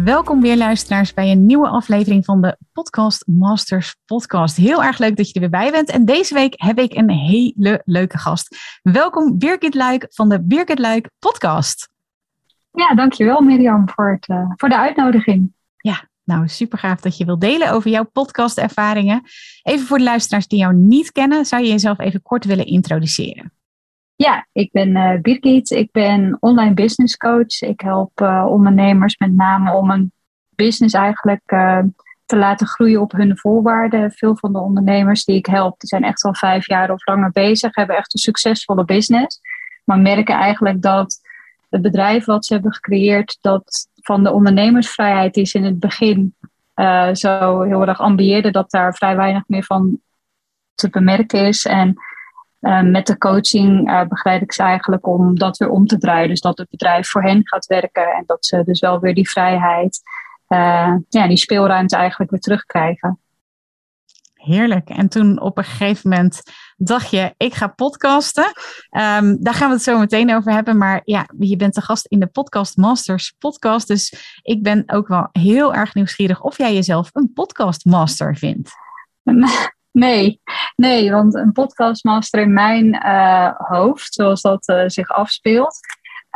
Welkom weer luisteraars bij een nieuwe aflevering van de Podcast Masters podcast. Heel erg leuk dat je er weer bij bent. En deze week heb ik een hele leuke gast. Welkom Birgit Luik van de Birgit Luik podcast. Ja, dankjewel Mirjam voor, het, uh, voor de uitnodiging. Ja, nou super gaaf dat je wilt delen over jouw podcastervaringen. Even voor de luisteraars die jou niet kennen, zou je jezelf even kort willen introduceren? Ja, ik ben uh, Birgit. Ik ben online business coach. Ik help uh, ondernemers met name om een business eigenlijk uh, te laten groeien op hun voorwaarden. Veel van de ondernemers die ik help, die zijn echt al vijf jaar of langer bezig, hebben echt een succesvolle business. Maar merken eigenlijk dat het bedrijf wat ze hebben gecreëerd, dat van de ondernemersvrijheid is in het begin zo heel erg ambieerde, dat daar vrij weinig meer van te bemerken is. En uh, met de coaching uh, begeleid ik ze eigenlijk om dat weer om te draaien. Dus dat het bedrijf voor hen gaat werken en dat ze dus wel weer die vrijheid, uh, ja, die speelruimte eigenlijk weer terugkrijgen. Heerlijk. En toen op een gegeven moment dacht je, ik ga podcasten. Um, daar gaan we het zo meteen over hebben. Maar ja, je bent de gast in de Podcast Masters podcast. Dus ik ben ook wel heel erg nieuwsgierig of jij jezelf een podcastmaster vindt. Nee, nee, want een podcastmaster in mijn uh, hoofd, zoals dat uh, zich afspeelt,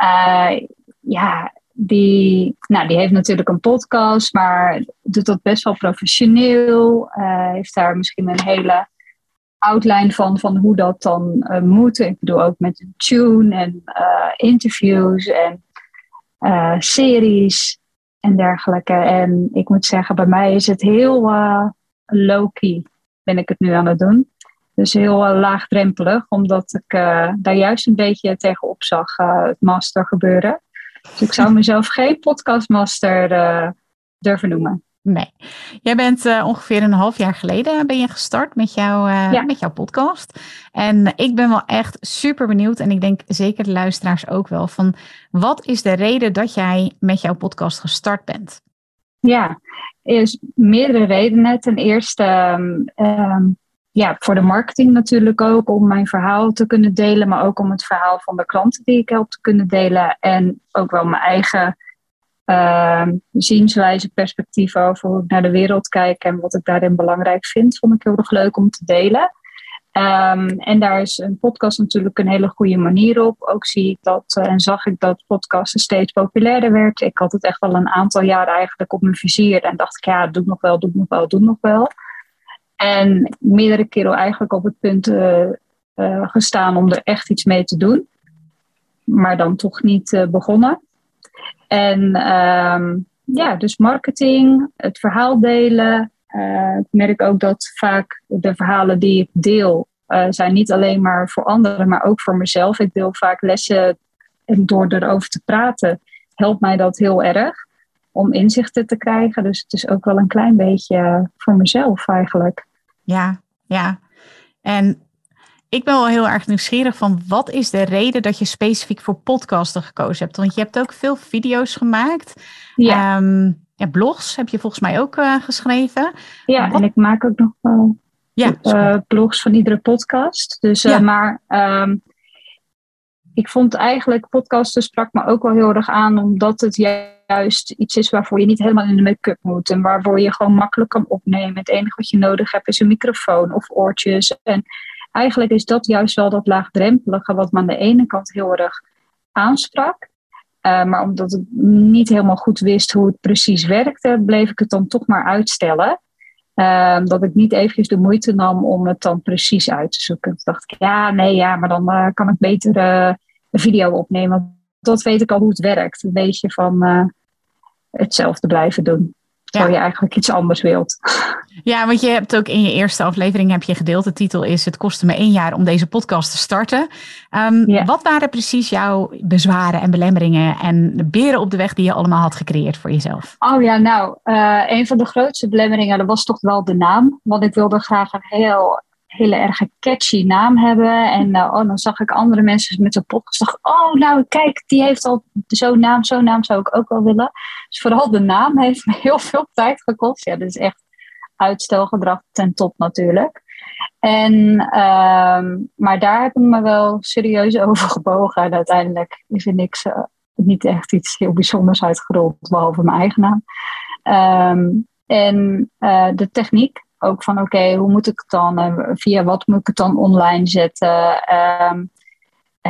uh, ja, die, nou, die heeft natuurlijk een podcast, maar doet dat best wel professioneel. heeft daar misschien een hele outline van, van hoe dat dan moet. Ik bedoel ook met een tune en interviews en series en dergelijke. En ik moet zeggen, bij mij is het heel low-key ben ik het nu aan het doen. Dus heel uh, laagdrempelig, omdat ik uh, daar juist een beetje tegenop zag uh, het master gebeuren. Dus ik zou mezelf geen podcastmaster durven noemen. Nee. Jij bent ongeveer een half jaar geleden ben je gestart met, jou, ja. met jouw podcast. En ik ben wel echt super benieuwd. En ik denk zeker de luisteraars ook wel. Van wat is de reden dat jij met jouw podcast gestart bent? Ja, is meerdere redenen. Ten eerste um, ja, voor de marketing natuurlijk ook, om mijn verhaal te kunnen delen, maar ook om het verhaal van de klanten die ik help te kunnen delen. En ook wel mijn eigen uh, zienswijze, perspectief over hoe ik naar de wereld kijk en wat ik daarin belangrijk vind, vond ik heel erg leuk om te delen. Um, en daar is een podcast natuurlijk een hele goede manier op. Ook zie ik dat uh, en zag ik dat podcasten steeds populairder werd. Ik had het echt wel een aantal jaar eigenlijk op mijn vizier. En dacht ik, ja, doe nog wel, doe nog wel, doe nog wel. En meerdere keren eigenlijk op het punt uh, uh, gestaan om er echt iets mee te doen. Maar dan toch niet begonnen. En um, ja, dus marketing, het verhaal delen, uh, ik merk ook dat vaak de verhalen die ik deel, uh, zijn niet alleen maar voor anderen, maar ook voor mezelf. Ik deel vaak lessen en door erover te praten, helpt mij dat heel erg om inzichten te krijgen. Dus het is ook wel een klein beetje voor mezelf eigenlijk. Ja, ja. En ik ben wel heel erg nieuwsgierig van wat is de reden dat je specifiek voor podcasten gekozen hebt? Want je hebt ook veel video's gemaakt. Ja. Um, ja, blogs heb je volgens mij ook uh, geschreven. Ja, Wat? en ik maak ook nog wel ja, uh, blogs van iedere podcast. Dus, uh, ja. Maar um, ik vond eigenlijk podcasten sprak me ook wel heel erg aan, omdat het juist iets is waarvoor je niet helemaal in de make-up moet. En waarvoor je gewoon makkelijk kan opnemen. Het enige wat je nodig hebt is een microfoon of oortjes. En eigenlijk is dat juist wel dat laagdrempelige, wat me aan de ene kant heel erg aansprak. Uh, maar omdat ik niet helemaal goed wist hoe het precies werkte, bleef ik het dan toch maar uitstellen. Uh, dat ik niet eventjes de moeite nam om het dan precies uit te zoeken. Toen dacht ik, ja, nee, ja, maar dan uh, kan ik beter een video opnemen. Dat weet ik al hoe het werkt. Een beetje van hetzelfde blijven doen. Terwijl je eigenlijk iets anders wilt. Ja, want je hebt ook in je eerste aflevering heb je gedeeld. De titel is Het kostte me één jaar om deze podcast te starten. Ehm, wat waren precies jouw bezwaren en belemmeringen en de beren op de weg die je allemaal had gecreëerd voor jezelf? Oh ja, nou, uh, een van de grootste belemmeringen dat was toch wel de naam. Want ik wilde graag een heel hele erg catchy naam hebben. En uh, oh, dan zag ik andere mensen met een podcast. Dacht, oh, nou kijk, die heeft al zo'n naam, zo'n naam zou ik ook wel willen. Dus vooral de naam heeft me heel veel tijd gekost. Ja, dat is echt uitstelgedrag ten top natuurlijk. En, ehm, maar daar heb ik me wel serieus over gebogen. En uiteindelijk is er niks, uh, niet echt iets heel bijzonders uitgerold, behalve mijn eigen naam. Ehm, en uh, de techniek, ook van oké, hoe moet ik het dan, uh, via wat moet ik het dan online zetten? Um,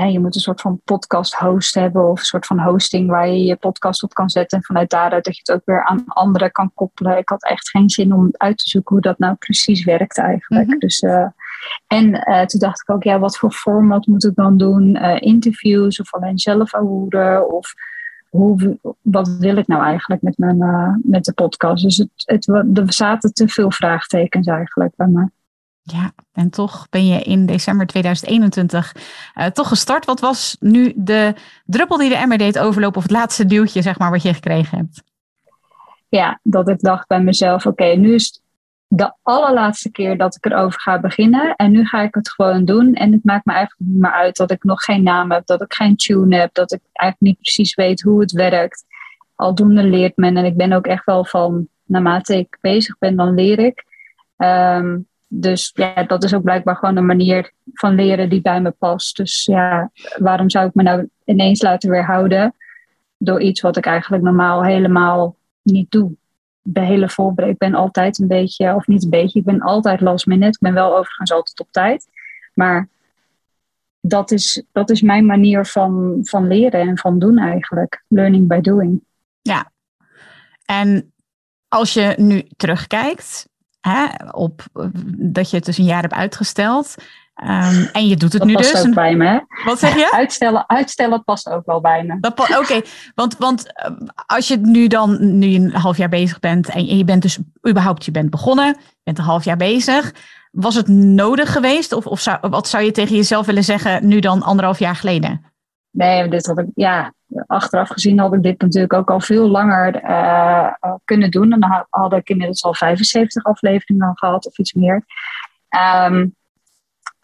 je moet een soort van podcast host hebben of een soort van hosting waar je je podcast op kan zetten. En vanuit daaruit dat je het ook weer aan anderen kan koppelen. Ik had echt geen zin om uit te zoeken hoe dat nou precies werkt eigenlijk. Mhm. dus, uh, en uh, toen dacht ik ook, ja, wat voor format moet ik dan doen? Uh, interviews of alleen zelf houden? Of hoe, wat wil ik nou eigenlijk met, mijn, met de podcast? Dus het, het, er zaten te veel vraagtekens eigenlijk bij mij. Ja, en toch ben je in december 2021 uh, eh, toch gestart. Wat was nu de druppel die de emmer deed overlopen, of het laatste duwtje, zeg maar, wat je gekregen hebt? Ja, dat ik dacht bij mezelf: oké, nu is de allerlaatste keer dat ik erover ga beginnen. En nu ga ik het gewoon doen. En het maakt me eigenlijk niet meer uit dat ik nog geen naam heb, dat ik geen tune heb, dat ik eigenlijk niet precies weet hoe het werkt. Aldoende leert men. En ik ben ook echt wel van, naarmate ik bezig ben, dan leer ik. Um, dus ja, dat is ook blijkbaar gewoon een manier van leren die bij me past. Dus ja, waarom zou ik me nou ineens laten weerhouden door iets wat ik eigenlijk normaal helemaal niet doe? De hele voorbereiding. Ik ben altijd een beetje, of niet een beetje, ik ben altijd last minute. Ik ben wel overigens altijd op tijd. Maar dat is, dat is mijn manier van, van leren en van doen eigenlijk. Learning by doing. Ja. En als je nu terugkijkt, op dat je het dus een jaar hebt uitgesteld. Um, en je doet het dat nu past dus. ook bij me. Wat zeg je? Uitstellen, uitstellen past ook wel bij me. Oké, want, want eh, als je nu dan nu een half jaar bezig bent en je bent dus überhaupt je bent begonnen, je bent een half jaar bezig. Was het nodig geweest? Of, of zou, wat zou je tegen jezelf willen zeggen nu dan anderhalf jaar geleden? Nee, dit had ik, ja, achteraf gezien had ik dit natuurlijk ook al veel langer uh, kunnen doen. En dan had ik inmiddels al 75 afleveringen gehad of iets meer. Um,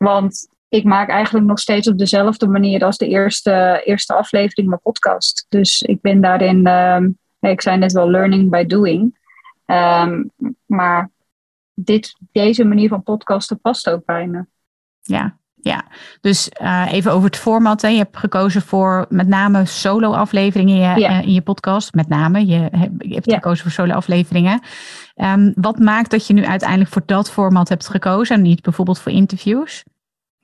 want ik maak eigenlijk nog steeds op dezelfde manier als de eerste, eerste aflevering mijn podcast. Dus ik ben daarin, um, ik zei net wel, learning by doing. Um, maar dit, deze manier van podcasten past ook bij me. Ja, ja, dus uh, even over het format. Hè. Je hebt gekozen voor met name solo-afleveringen in, je, uh, in je podcast. Met name, je, je hebt ja. gekozen voor solo-afleveringen. Um, wat maakt dat je nu uiteindelijk voor dat format hebt gekozen en niet bijvoorbeeld voor interviews?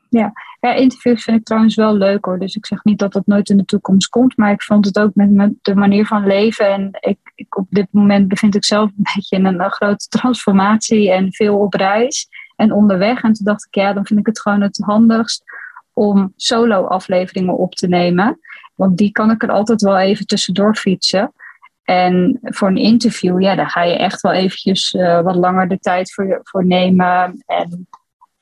Ja. interviews vind ik trouwens wel leuk hoor. Dus ik zeg niet dat dat nooit in de toekomst komt. Maar ik vond het ook met, de manier van leven. En ik, op dit moment bevind ik zelf een beetje in een, grote transformatie en veel op reis en onderweg. En toen dacht ik, ja, dan vind ik het gewoon het handigst om solo-afleveringen op te nemen. Want die kan ik er altijd wel even tussendoor fietsen. En voor een interview, ja, daar ga je echt wel eventjes uh, wat langer de tijd voor, voor nemen. En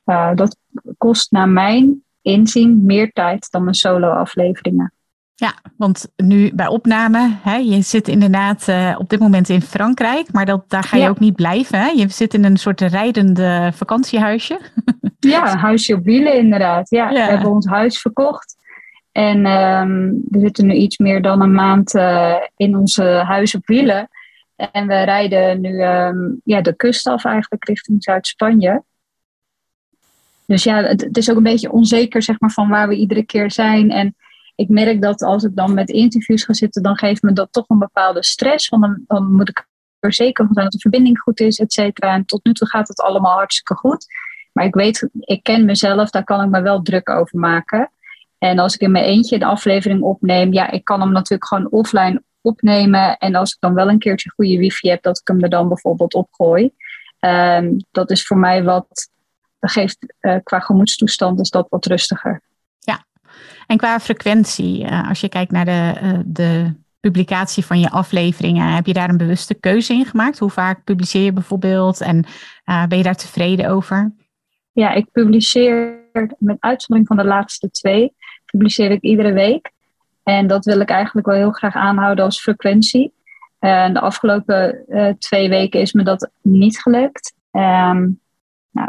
uh, dat kost naar mijn inzien meer tijd dan mijn solo-afleveringen. Ja, want nu bij opname, hè, je zit inderdaad uh, op dit moment in Frankrijk, maar dat, daar ga je ja. ook niet blijven. Hè? Je zit in een soort rijdende vakantiehuisje. Ja, een huisje op wielen inderdaad. Ja, ja. we hebben ons huis verkocht. En um, we zitten nu iets meer dan een maand uh, in onze huis op wielen. En we rijden nu um, ja, de kust af eigenlijk richting Zuid-Spanje. Dus ja, het, is ook een beetje onzeker zeg maar, van waar we iedere keer zijn. En ik merk dat als ik dan met interviews ga zitten, dan geeft me dat toch een bepaalde stress. Want dan, moet ik er zeker van zijn dat de verbinding goed is, et cetera. En tot nu toe gaat het allemaal hartstikke goed. Maar ik weet, ik ken mezelf, daar kan ik me wel druk over maken. En als ik in mijn eentje een aflevering opneem, ja, ik kan hem natuurlijk gewoon offline opnemen. En als ik dan wel een keertje goede wifi heb, dat ik hem er dan bijvoorbeeld opgooi. Um, dat is voor mij wat, dat geeft uh, qua gemoedstoestand is dat wat rustiger. En qua frequentie, uh, als je kijkt naar de, uh, de publicatie van je afleveringen? Heb je daar een bewuste keuze in gemaakt? Hoe vaak publiceer je bijvoorbeeld en ben je daar tevreden over? Ja, ik publiceer met uitzondering van de laatste twee, publiceer ik iedere week. En dat wil ik eigenlijk wel heel graag aanhouden als frequentie. En de afgelopen twee weken is me dat niet gelukt. Um,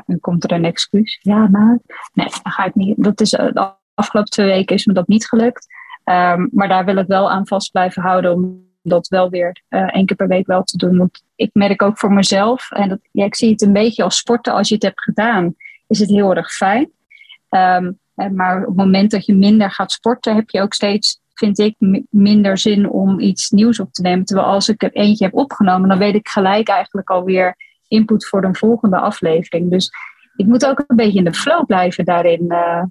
nou, komt er een excuus. Ja, nou, nee, dan ga ik niet. Dat is, uh, de afgelopen twee weken is me dat niet gelukt. Um, maar daar wil ik wel aan vast blijven houden om dat wel weer uh, één keer per week wel te doen. Want ik merk ook voor mezelf, en dat, ja, ik zie het een beetje als sporten. Als je het hebt gedaan, is het heel erg fijn. Um, maar op het moment dat je minder gaat sporten, heb je ook steeds, vind ik, minder zin om iets nieuws op te nemen. Terwijl als ik er eentje heb opgenomen, dan weet ik gelijk eigenlijk alweer input voor een volgende aflevering. Dus ik moet ook een beetje in de flow blijven daarin. Uh,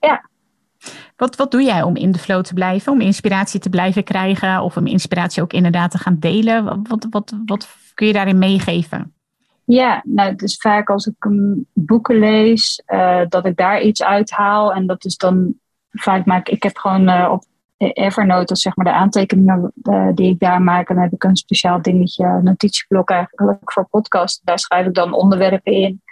ja. Wat, wat doe jij om in de flow te blijven, om inspiratie te blijven krijgen of om inspiratie ook inderdaad te gaan delen? Wat, wat, wat kun je daarin meegeven? Ja, nou, het is vaak als ik een boeken lees, uh, dat ik daar iets uithaal. En dat is dan vaak maak ik heb gewoon uh, op Evernote, dat zeg maar de aantekeningen uh, die ik daar maak. Dan heb ik een speciaal dingetje, notitieblok eigenlijk voor podcast. Daar schrijf ik dan onderwerpen in.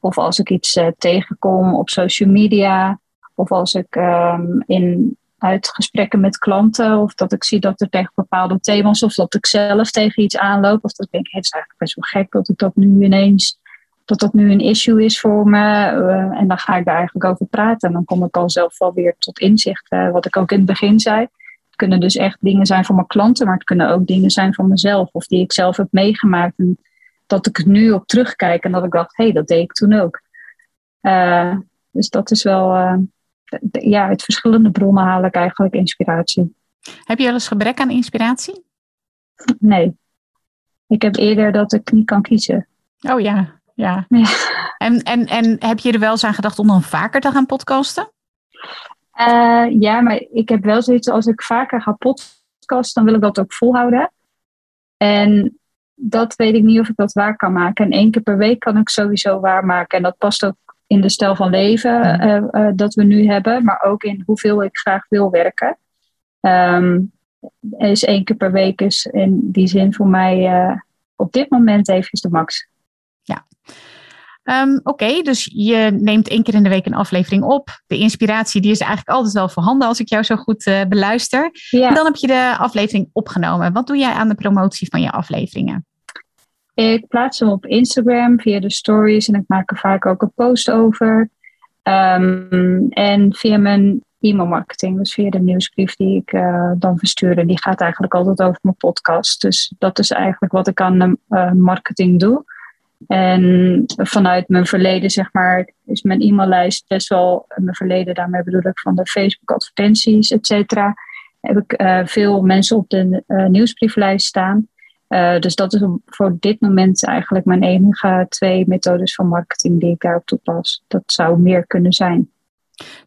Of als ik iets tegenkom op social media. Of als ik um, in uit gesprekken met klanten. Of dat ik zie dat er tegen bepaalde thema's. Of dat ik zelf tegen iets aanloop. Of dat ik denk, het is eigenlijk best wel gek dat ik dat nu ineens. Dat dat nu een issue is voor me. Uh, en dan ga ik daar eigenlijk over praten. En dan kom ik al zelf wel weer tot inzicht. Uh, wat ik ook in het begin zei. Het kunnen dus echt dingen zijn voor mijn klanten. Maar het kunnen ook dingen zijn van mezelf. Of die ik zelf heb meegemaakt. En dat ik nu op terugkijk. En dat ik dacht, hé, hey, dat deed ik toen ook. Uh, dus dat is wel ja, uit verschillende bronnen haal ik eigenlijk inspiratie. Heb je wel eens gebrek aan inspiratie? Nee. Ik heb eerder dat ik niet kan kiezen. Oh ja, ja. ja. En, en, en heb je er wel eens aan gedacht om dan vaker te gaan podcasten? Uh, ja, maar ik heb wel zoiets als ik vaker ga podcasten, dan wil ik dat ook volhouden. En dat weet ik niet of ik dat waar kan maken. En één keer per week kan ik sowieso waarmaken. En dat past ook in de stijl van leven uh, dat we nu hebben, maar ook in hoeveel ik graag wil werken. Um, is één keer per week is in die zin voor mij uh, op dit moment even de max. Um, Oké, dus je neemt één keer in de week een aflevering op. De inspiratie die is eigenlijk altijd wel voorhanden als ik jou zo goed uh, beluister. Ja. En dan heb je de aflevering opgenomen. Wat doe jij aan de promotie van je afleveringen? Ik plaats hem op Instagram via de stories en ik maak er vaak ook een post over. Um, en via mijn e-mailmarketing, dus via de nieuwsbrief die ik uh, dan verstuur. Die gaat eigenlijk altijd over mijn podcast. Dus dat is eigenlijk wat ik aan de uh, marketing doe. En vanuit mijn verleden, zeg maar, is mijn e-maillijst best wel, mijn verleden, daarmee bedoel ik van de Facebook advertenties, et cetera. Heb ik uh, veel mensen op de nieuwsbrieflijst staan. Uh, dus dat is voor dit moment eigenlijk mijn enige twee methodes van marketing die ik daarop toepas. Dat zou meer kunnen zijn.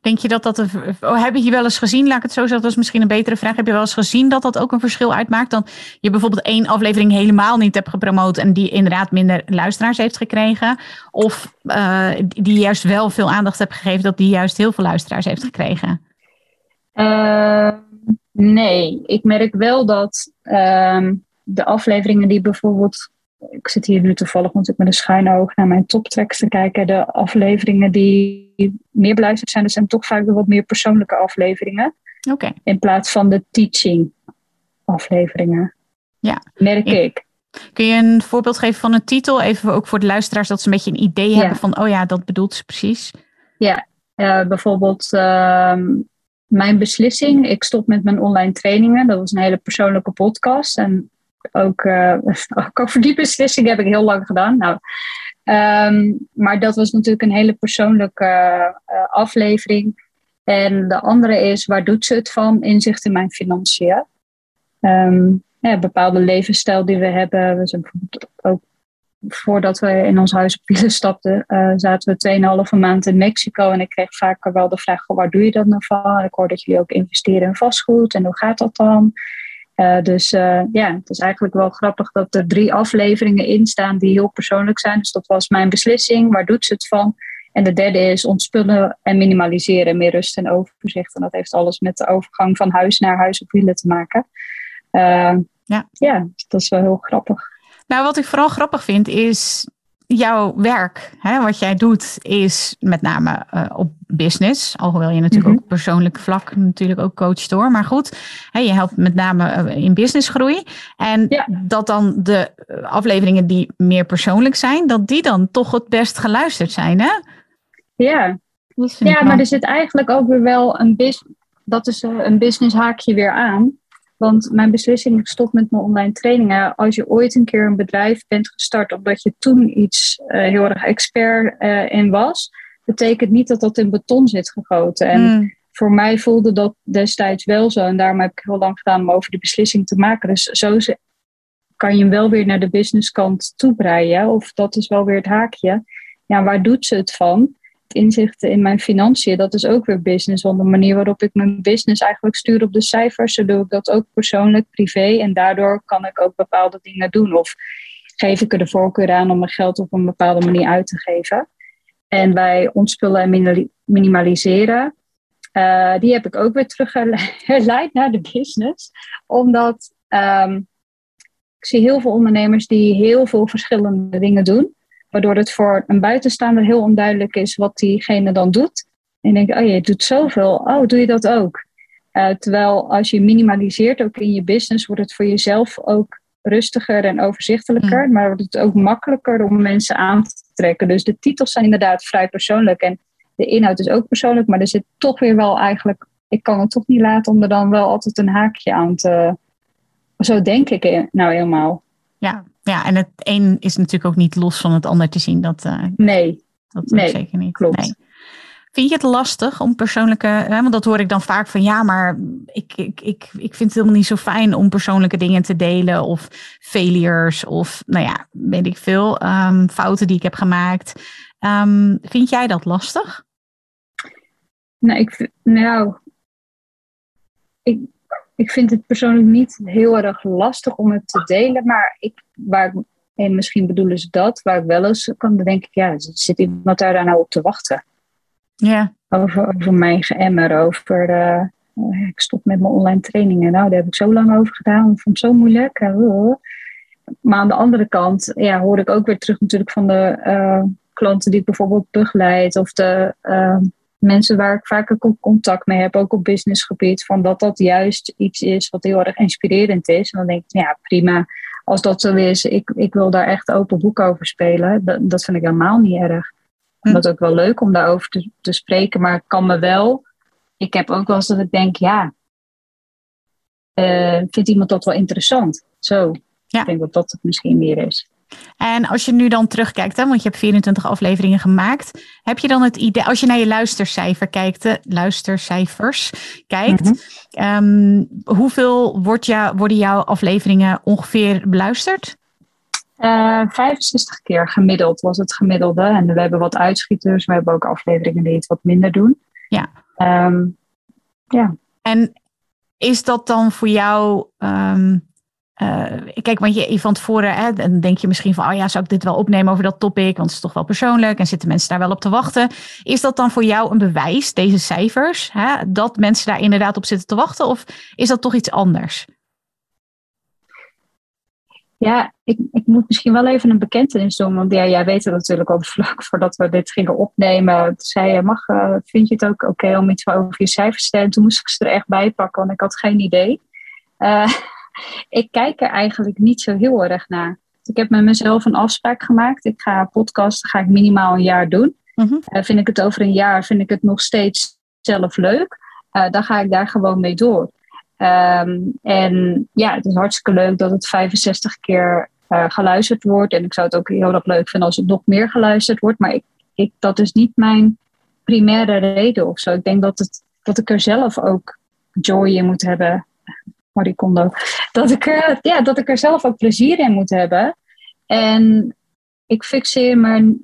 Denk je dat dat. Oh, heb je je wel eens gezien? Laat ik het zo zeggen, dat is misschien een betere vraag. Heb je wel eens gezien dat dat ook een verschil uitmaakt? Dan je bijvoorbeeld één aflevering helemaal niet hebt gepromoot en die inderdaad minder luisteraars heeft gekregen. Of uh, die juist wel veel aandacht hebt gegeven, dat die juist heel veel luisteraars heeft gekregen? Uh, nee, ik merk wel dat. Uh, de afleveringen die bijvoorbeeld. Ik zit hier nu toevallig ik met een schuine oog naar mijn toptracks te kijken. De afleveringen die meer beluisterd zijn, dat zijn toch vaak de wat meer persoonlijke afleveringen. Oké. In plaats van de teaching afleveringen. Ja. Merk ik. Kun je een voorbeeld geven van een titel? Even ook voor de luisteraars, dat ze een beetje een idee hebben van, oh ja, dat bedoelt ze precies. Ja, uh, bijvoorbeeld uh, mijn beslissing. Ik stop met mijn online trainingen. Dat was een hele persoonlijke podcast. En ook, uh, ook over die beslissing heb ik heel lang gedaan. Nou, um, maar dat was natuurlijk een hele persoonlijke uh, aflevering. En de andere is, waar doet ze het van? Inzicht in mijn financiën. Um, ja, bepaalde levensstijl die we hebben. We zijn bijvoorbeeld ook voordat we in ons huis op wielen stapten, uh, zaten we 2,5 maand in Mexico. En ik kreeg vaker wel de vraag: waar doe je dat nou van? Ik hoor dat jullie ook investeren in vastgoed. En hoe gaat dat dan? Uh, dus uh, ja, het is eigenlijk wel grappig dat er drie afleveringen in staan die heel persoonlijk zijn. Dus dat was mijn beslissing. Waar doet ze het van? En de derde is ontspullen en minimaliseren. Meer rust en overzicht. En dat heeft alles met de overgang van huis naar huis op wielen te maken. ja. ja, dat is wel heel grappig. Nou, wat ik vooral grappig vind is jouw werk, hè, wat jij doet, is met name uh, op business. Alhoewel je natuurlijk mm ook persoonlijk vlak natuurlijk ook coacht door. Maar goed, hè, je helpt met name uh, in businessgroei. En dat dan de afleveringen die meer persoonlijk zijn, dat die dan toch het best geluisterd zijn, hè? Ja, ja maar er zit eigenlijk ook weer wel een, business. dat is eh, een business haakje weer aan. Want mijn beslissing, ik stop met mijn online trainingen. Als je ooit een keer een bedrijf bent gestart, omdat je toen iets uh, heel erg expert uh, in was, betekent niet dat dat in beton zit gegoten. En hmm. voor mij voelde dat destijds wel zo. En daarom heb ik heel lang gedaan om over die beslissing te maken. Dus zo kan je hem wel weer naar de businesskant toebreien. Of dat is wel weer het haakje. Ja, waar doet ze het van? Inzichten in mijn financiën, dat is ook weer business. Want de manier waarop ik mijn business eigenlijk stuur op de cijfers, zo doe ik dat ook persoonlijk, privé. En daardoor kan ik ook bepaalde dingen doen. Of geef ik er de voorkeur aan om mijn geld op een bepaalde manier uit te geven. En bij ontspullen en minimaliseren, uh, die heb ik ook weer teruggeleid naar de business. Omdat um, ik zie heel veel ondernemers die heel veel verschillende dingen doen. Waardoor het voor een buitenstaander heel onduidelijk is wat diegene dan doet. En je denkt, oh je doet zoveel, oh doe je dat ook? Uh, terwijl als je minimaliseert ook in je business, wordt het voor jezelf ook rustiger en overzichtelijker. Mm. Maar wordt het ook makkelijker om mensen aan te trekken. Dus de titels zijn inderdaad vrij persoonlijk. En de inhoud is ook persoonlijk. Maar er zit toch weer wel eigenlijk, ik kan het toch niet laten om er dan wel altijd een haakje aan te. Zo denk ik nou helemaal. Ja, ja, en het een is natuurlijk ook niet los van het ander te zien. Dat, uh, nee, dat nee, zeker niet. Klopt. Nee. Vind je het lastig om persoonlijke, hè, want dat hoor ik dan vaak van ja, maar ik, ik, ik, ik vind het helemaal niet zo fijn om persoonlijke dingen te delen of failures of nou ja, weet ik veel, um, fouten die ik heb gemaakt. Um, vind jij dat lastig? Nou, ik, nou, ik, ik vind het persoonlijk niet heel erg lastig om het te delen. Maar ik, waar en misschien bedoelen ze dat, waar ik wel eens kan denken, ja, zit iemand daar nou op te wachten? Ja. Over, over mijn geëmmer, over uh, ik stop met mijn online trainingen. Nou, daar heb ik zo lang over gedaan, ik vond het zo moeilijk. Maar aan de andere kant ja, hoor ik ook weer terug natuurlijk van de uh, klanten die ik bijvoorbeeld begeleid of de mensen waar ik vaker contact mee heb, ook op businessgebied, van dat dat juist iets is wat heel erg inspirerend is. En dan denk ik, ja, prima. Als dat zo is, ik, ik wil daar echt open boek over spelen. Dat, dat vind ik helemaal niet erg. Hm. Dat is ook wel leuk om daarover te, te spreken, maar ik kan me wel. Ik heb ook wel eens dat ik denk, ja, uh, vindt iemand dat wel interessant? Zo, ja. ik denk dat dat het misschien meer is. En als je nu dan terugkijkt, hè, want je hebt 24 afleveringen gemaakt, heb je dan het idee, als je naar je luistercijfer kijkt, luistercijfers kijkt, mhm. ehm, hoeveel wordt jou, worden jouw afleveringen ongeveer beluisterd? Uh, eh, 65 keer gemiddeld was het gemiddelde. En we hebben wat uitschieters, we hebben ook afleveringen die het wat minder doen. Ja. Ehm, ja. En is dat dan voor jou um, uh, kijk, want je van tevoren, hè, dan denk je misschien van, oh ja, zou ik dit wel opnemen over dat topic, want het is toch wel persoonlijk en zitten mensen daar wel op te wachten. Is dat dan voor jou een bewijs, deze cijfers, hè, dat mensen daar inderdaad op zitten te wachten, of is dat toch iets anders? Ja, ik, ik moet misschien wel even een bekentenis doen, want jij weet het natuurlijk ook vlak voordat we dit gingen opnemen. Zei je, mag, uh, vind je het ook oké om iets over je cijfers te stellen? Toen moest ik ze er echt bij pakken, want ik had geen idee. Uh, ik kijk er eigenlijk niet zo heel erg naar. Ik heb met mezelf een afspraak gemaakt. Ik ga podcasten, ga ik minimaal een jaar doen. Mm vind ik het over een jaar, vind ik het nog steeds zelf leuk. Uh, dan ga ik daar gewoon mee door. Ehm, en ja, het is hartstikke leuk dat het 65 keer uh, geluisterd wordt. En ik zou het ook heel erg leuk vinden als het nog meer geluisterd wordt. Maar ik, ik, dat is niet mijn primaire reden of zo. Ik denk dat, het, dat ik er zelf ook joy in moet hebben. Marie Kondo. Dat ik, er, ja, dat ik er zelf ook plezier in moet hebben. En ik fixeer me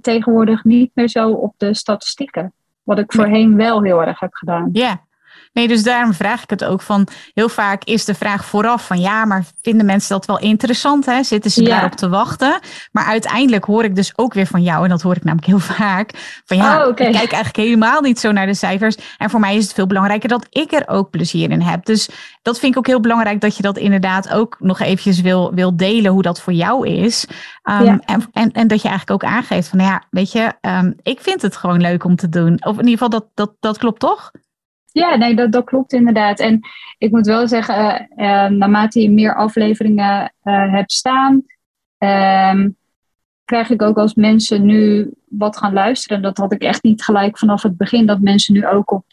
tegenwoordig niet meer zo op de statistieken. Wat ik voorheen wel heel erg heb gedaan. Ja, Nee, dus daarom vraag ik het ook van. Heel vaak is de vraag vooraf van ja, maar vinden mensen dat wel interessant? Hè? Zitten ze daarop te wachten? Maar uiteindelijk hoor ik dus ook weer van jou, en dat hoor ik namelijk heel vaak. Van ja, oh, ik kijk eigenlijk helemaal niet zo naar de cijfers. En voor mij is het veel belangrijker dat ik er ook plezier in heb. Dus dat vind ik ook heel belangrijk dat je dat inderdaad ook nog eventjes wil, wil delen, hoe dat voor jou is. Um, en, en, en dat je eigenlijk ook aangeeft van ja, weet je, um, ik vind het gewoon leuk om te doen. Of in ieder geval, dat, dat, dat klopt toch? Ja, nee, dat, dat klopt inderdaad. En ik moet wel zeggen, uh, naarmate je meer afleveringen uh, hebt staan, uh, krijg ik ook als mensen nu wat gaan luisteren. Dat had ik echt niet gelijk vanaf het begin, dat mensen nu ook op,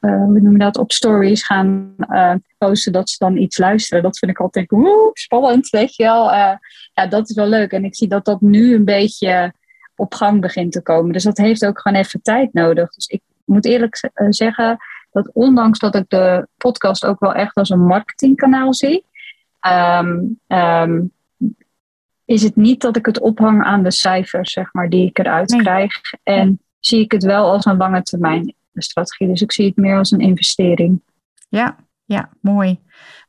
hoe noem dat, op stories gaan posten dat ze dan iets luisteren. Dat vind ik altijd woe, spannend, weet je wel. ja, dat is wel leuk. En ik zie dat dat nu een beetje op gang begint te komen. Dus dat heeft ook gewoon even tijd nodig. Dus ik moet eerlijk eh, zeggen dat ondanks dat ik de podcast ook wel echt als een marketingkanaal zie, ehm, ehm, is het niet dat ik het ophang aan de cijfers, zeg maar, die ik eruit krijg. En zie ik het wel als een lange termijn strategie. Dus ik zie het meer als een investering. Ja, ja, mooi.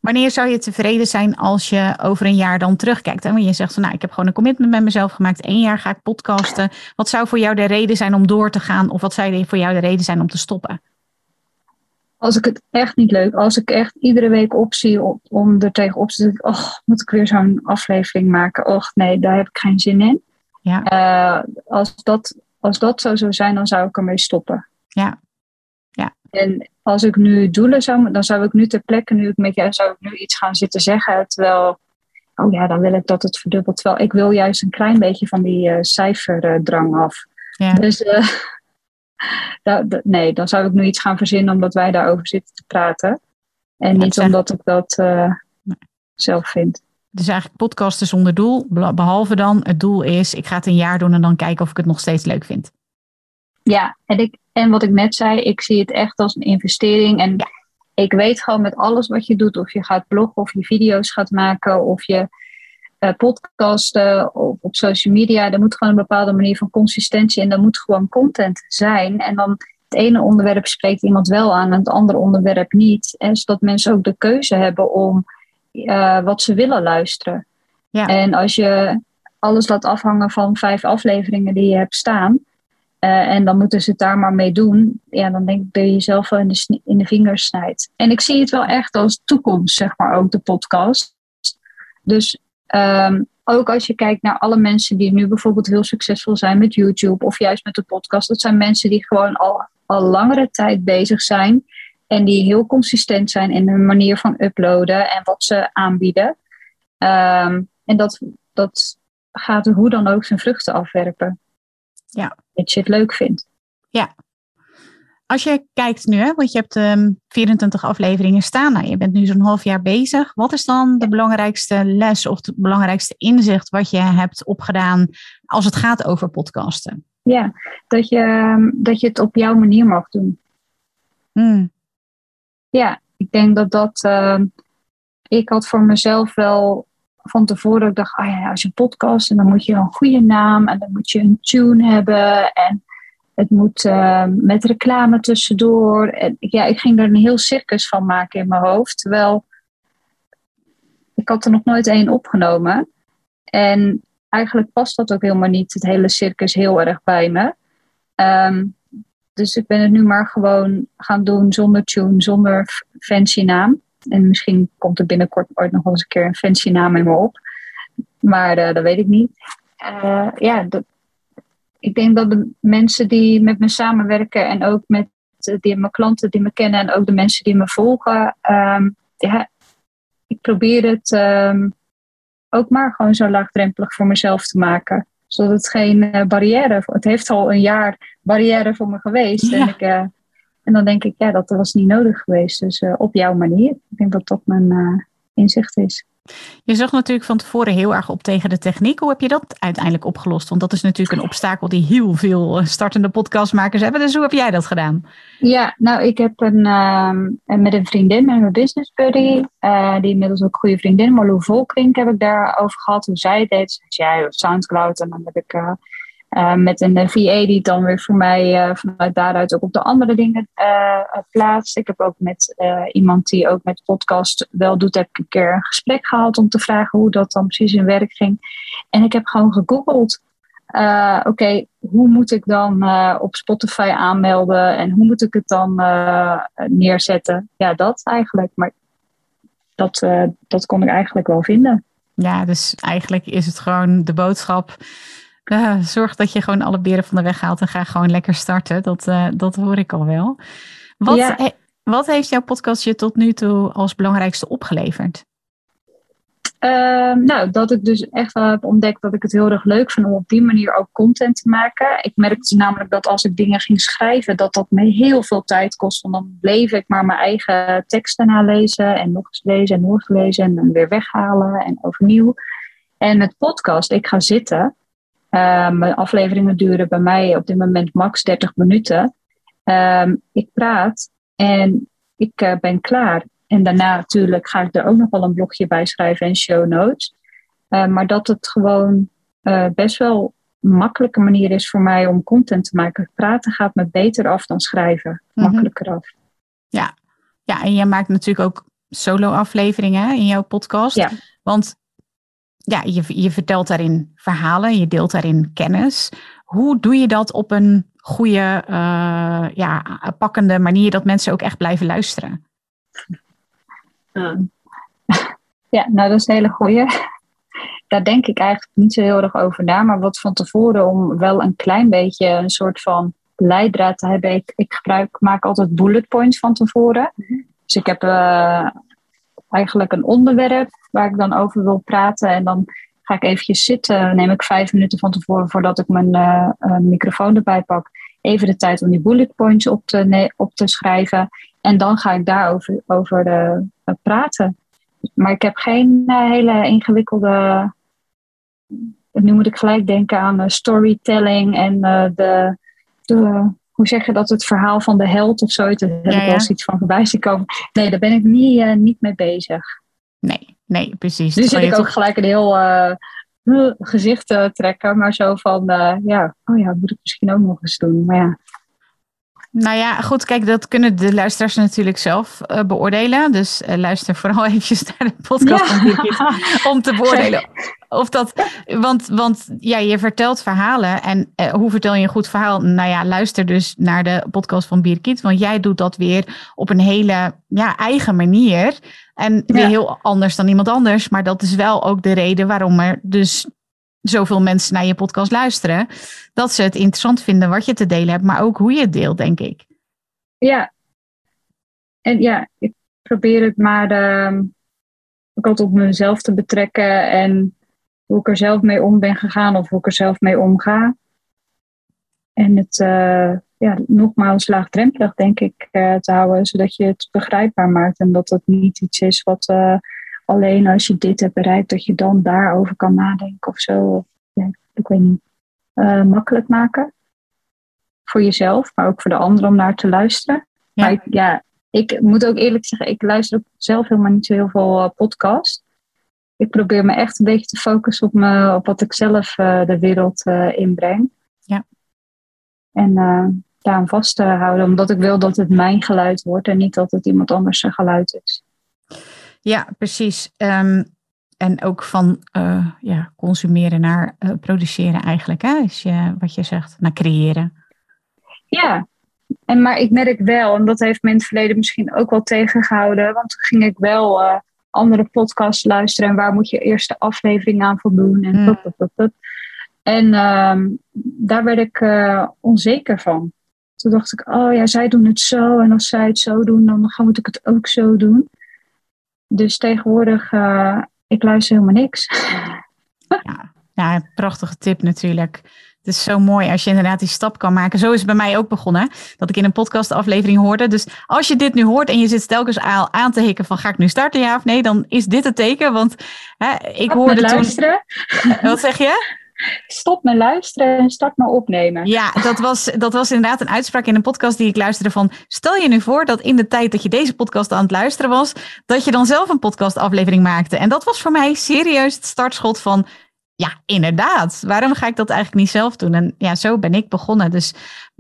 Wanneer zou je tevreden zijn als je over een jaar dan terugkijkt? En je zegt van nou, ik heb gewoon een commitment met mezelf gemaakt. Eén jaar ga ik podcasten. Wat zou voor jou de reden zijn om door te gaan? Of wat zou voor jou de reden zijn om te stoppen? Als ik het echt niet leuk, als ik echt iedere week optie om er tegenop te zitten, oh, moet ik weer zo'n aflevering maken? Och nee, daar heb ik geen zin in. Ja. Uh, als, dat, als dat zo zou zijn, dan zou ik ermee stoppen. Ja. ja. En als ik nu doelen zou, dan zou ik nu ter plekke, nu ik met jou, zou ik nu iets gaan zitten zeggen. Terwijl, oh ja, dan wil ik dat het verdubbelt. Terwijl ik wil juist een klein beetje van die uh, cijferdrang af. Ja. Dus uh, nee, dan zou ik nu iets gaan verzinnen omdat wij daarover zitten te praten. En niet omdat ik dat uh, zelf vind. Dus eigenlijk podcasten zonder doel, behalve dan het doel is, ik ga het een jaar doen en dan kijken of ik het nog steeds leuk vind. Ja, en, ik, en wat ik net zei, ik zie het echt als een investering. En ik weet gewoon met alles wat je doet, of je gaat bloggen, of je video's gaat maken, of je uh, podcasten, of op social media, er moet gewoon een bepaalde manier van consistentie en er moet gewoon content zijn. En dan het ene onderwerp spreekt iemand wel aan en het andere onderwerp niet. En zodat mensen ook de keuze hebben om uh, wat ze willen luisteren. Ja. En als je alles laat afhangen van vijf afleveringen die je hebt staan, uh, en dan moeten ze het daar maar mee doen. Ja, dan denk ik dat je jezelf wel in de, in de vingers snijdt. En ik zie het wel echt als toekomst, zeg maar, ook de podcast. Dus um, ook als je kijkt naar alle mensen die nu bijvoorbeeld heel succesvol zijn met YouTube of juist met de podcast. Dat zijn mensen die gewoon al, al langere tijd bezig zijn. En die heel consistent zijn in hun manier van uploaden en wat ze aanbieden. Um, en dat, dat gaat hoe dan ook zijn vruchten afwerpen. Ja. Dat je het leuk vindt. Ja. Als je kijkt nu, hè, want je hebt um, ehm, 24 afleveringen staan. Nou, je bent nu zo'n half jaar bezig. Wat is dan de belangrijkste les of het belangrijkste inzicht wat je hebt opgedaan als het gaat over podcasten? Ja, dat je, ehm, dat je het op jouw manier mag doen. Hmm. Ja, ik denk dat dat. Uh, ik had voor mezelf wel van tevoren ik dacht, ah ja, als je podcast en dan moet je een goede naam en dan moet je een tune hebben en het moet uh, met reclame tussendoor. En ja, ik ging er een heel circus van maken in mijn hoofd, terwijl ik had er nog nooit één opgenomen. En eigenlijk past dat ook helemaal niet, het hele circus, heel erg bij me. Um, dus ik ben het nu maar gewoon gaan doen zonder tune, zonder fancy naam. En misschien komt er binnenkort ooit nog wel eens een keer een fancy naam in me op. Maar uh, dat weet ik niet. Uh, ja, dat, ik denk dat de mensen die met me samenwerken en ook met die, mijn klanten die me kennen en ook de mensen die me volgen, um, ja, ik probeer het um, ook maar gewoon zo laagdrempelig voor mezelf te maken. Zodat het geen uh, barrière, het heeft al een jaar barrière voor me geweest. Ja. En ik, en dan denk ik, ja, dat was niet nodig geweest. Dus uh, op jouw manier. Ik denk dat dat mijn uh, inzicht is. Je zag natuurlijk van tevoren heel erg op tegen de techniek. Hoe heb je dat uiteindelijk opgelost? Want dat is natuurlijk een obstakel die heel veel eh, startende podcastmakers hebben. Dus hoe heb jij dat gedaan? Ja, nou, ik heb een, uh, met een vriendin, met mijn business buddy, uh, die inmiddels ook goede vriendin, Marlou Volkrink, heb ik daarover gehad. Hoe zij het deed. Ze zei, ja, Soundcloud. En dan heb ik met een VA die dan weer voor mij vanuit daaruit ook op de andere dingen plaatst. Ik heb ook met iemand die ook met podcast wel doet, heb ik een keer een gesprek gehad om te vragen hoe dat dan precies in werk ging. En ik heb gewoon gegoogeld. Oké, hoe moet ik dan op Spotify aanmelden en hoe moet ik het dan neerzetten? Ja, dat eigenlijk. Maar dat, dat kon ik eigenlijk wel vinden. Ja, dus eigenlijk is het gewoon de boodschap. Uh, zorg dat je gewoon alle beren van de weg haalt en ga gewoon lekker starten. Dat, uh, dat hoor ik al wel. Wat, wat heeft jouw podcast je tot nu toe als belangrijkste opgeleverd? Ehm, nou, dat ik dus echt wel heb ontdekt dat ik het heel erg leuk vind om op die manier ook content te maken. Ik merkte namelijk dat als ik dingen ging schrijven, dat dat me heel veel tijd kost. Want dan bleef ik maar mijn eigen teksten nalezen en nog eens lezen en nog eens lezen en dan weer weghalen en overnieuw. En met podcast, ik ga zitten. Mijn afleveringen duren bij mij op dit moment max 30 minuten. Ehm, ik praat en ik eh, ben klaar. En daarna natuurlijk ga ik er ook nog wel een blogje bij schrijven en show notes. Uh, maar dat het gewoon uh, best wel een makkelijke manier is voor mij om content te maken. Praten gaat me beter af dan schrijven. Mhm. Makkelijker af. Ja. ja, en jij maakt natuurlijk ook solo-afleveringen in jouw podcast. Ja. Want ja, je, je vertelt daarin verhalen, je deelt daarin kennis. Hoe doe je dat op een goede, uh, ja, pakkende manier dat mensen ook echt blijven luisteren? Ja, nou dat is een hele goeie. Daar denk ik eigenlijk niet zo heel erg over na. Maar wat van tevoren om wel een klein beetje een soort van leidraad te hebben. Ik, ik gebruik, maak altijd bullet points van tevoren. Dus ik heb uh, eigenlijk een onderwerp waar ik dan over wil praten. En dan ga ik eventjes zitten. Neem ik vijf minuten van tevoren voordat ik mijn uh, microfoon erbij pak. Even de tijd om die bullet points op te, op te schrijven. En dan ga ik daarover over, uh, praten. Maar ik heb geen hele ingewikkelde. Nu moet ik gelijk denken aan storytelling en de, de. Hoe zeg je dat? Het verhaal van de held of zo. Daar heb ik wel eens iets van voorbij zien komen. Nee, daar ben ik niet, niet mee bezig. Nee, nee, precies. Nu zit ik ook gelijk een heel gezicht trekken. Maar zo van, ja, oh ja, moet ik misschien ook nog eens doen. Maar ja. Nou ja, goed, kijk, dat kunnen de luisteraars natuurlijk zelf uh, beoordelen. Dus uh, luister vooral eventjes naar de podcast ja. om te beoordelen of dat. Want, want ja, je vertelt verhalen. En uh, hoe vertel je een goed verhaal? Nou ja, luister dus naar de podcast van Birgit. Want jij doet dat weer op een hele ja, eigen manier. En weer ja. heel anders dan iemand anders. Maar dat is wel ook de reden waarom er dus zoveel mensen naar je podcast luisteren, dat ze het interessant vinden wat je te delen hebt, maar ook hoe je het deelt, denk ik. Ja, en ja, ik probeer het maar uh, ook altijd op mezelf te betrekken en hoe ik er zelf mee om ben gegaan of hoe ik er zelf mee omga. En het uh, ja, nogmaals laagdrempelig, denk ik, uh, te houden, zodat je het begrijpbaar maakt en dat het niet iets is wat uh, alleen als je dit hebt bereikt, dat je dan daarover kan nadenken of zo. Ja, ik weet niet. Uh, makkelijk maken. Voor jezelf, maar ook voor de anderen om naar te luisteren. Ja. Maar ik, ja, ik moet ook eerlijk zeggen, ik luister ook zelf helemaal niet zo heel veel uh, podcast. Ik probeer me echt een beetje te focussen op, me, op wat ik zelf uh, de wereld inbreng. Ja. En daarom vast te houden, omdat ik wil dat het mijn geluid wordt en niet dat het iemand anders zijn geluid is. Ja, precies. Um, en ook van uh, ja, consumeren naar uh, produceren eigenlijk, hè? Is je, wat je zegt, naar creëren. Ja, en, maar ik merk wel, en dat heeft me in het verleden misschien ook wel tegengehouden, want toen ging ik wel uh, andere podcasts luisteren en waar moet je eerst de aflevering aan voldoen en mm. Pup, pup, pup, En um, daar werd ik onzeker van. Toen dacht ik, oh ja, zij doen het zo en als zij het zo doen, dan moet ik het ook zo doen. Dus tegenwoordig, uh, ik luister helemaal niks. Ja, ja, prachtige tip natuurlijk. Het is zo mooi als je inderdaad die stap kan maken. Zo is het bij mij ook begonnen. Dat ik in een podcastaflevering hoorde. Dus als je dit nu hoort en je zit telkens aan, aan te hikken van ga ik nu starten ja of nee, dan is dit het teken. Want hè, ik hoorde toen. Luisteren. Wat zeg je? Stop met luisteren en start maar opnemen. Ja, dat was, dat was inderdaad een uitspraak in een podcast die ik luisterde van... stel je nu voor dat in de tijd dat je deze podcast aan het luisteren was... dat je dan zelf een podcastaflevering maakte. En dat was voor mij serieus het startschot van... ja, inderdaad. Waarom ga ik dat eigenlijk niet zelf doen? En ja, zo ben ik begonnen. Dus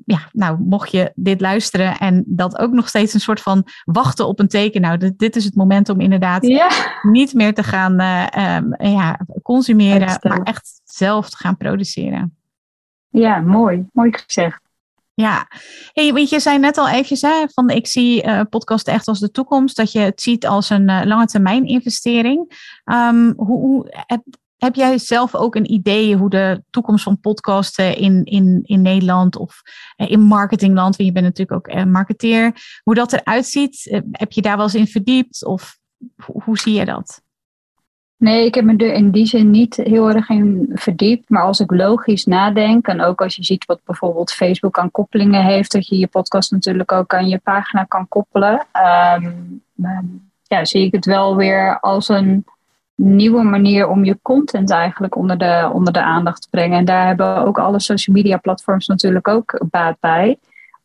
ja, nou, mocht je dit luisteren en dat ook nog steeds een soort van wachten op een teken. Nou, dit, dit is het moment om inderdaad Ja, niet meer te gaan eh, ehm, ja, consumeren, Uitstellen. maar echt zelf te gaan produceren. ja mooi. Mooi gezegd. Ja, hey, want je zei net al eventjes hè, van ik zie eh podcast echt als de toekomst, dat je het ziet als een eh, lange termijn investering. Ehm, hoe, hoe, heb, heb jij zelf ook een idee hoe de toekomst van podcasten in, in, in Nederland of eh, in marketingland, want je bent natuurlijk ook marketeer, hoe dat eruit ziet? Heb je daar wel eens in verdiept of hoe, hoe zie je dat? Nee, ik heb me er in die zin niet heel erg in verdiept. Maar als ik logisch nadenk, en ook als je ziet wat bijvoorbeeld Facebook aan koppelingen heeft, dat je je podcast natuurlijk ook aan je pagina kan koppelen, ehm, ehm, ja, zie ik het wel weer als een nieuwe manier om je content eigenlijk onder de, onder de aandacht te brengen. En daar hebben ook alle social media platforms natuurlijk ook baat bij.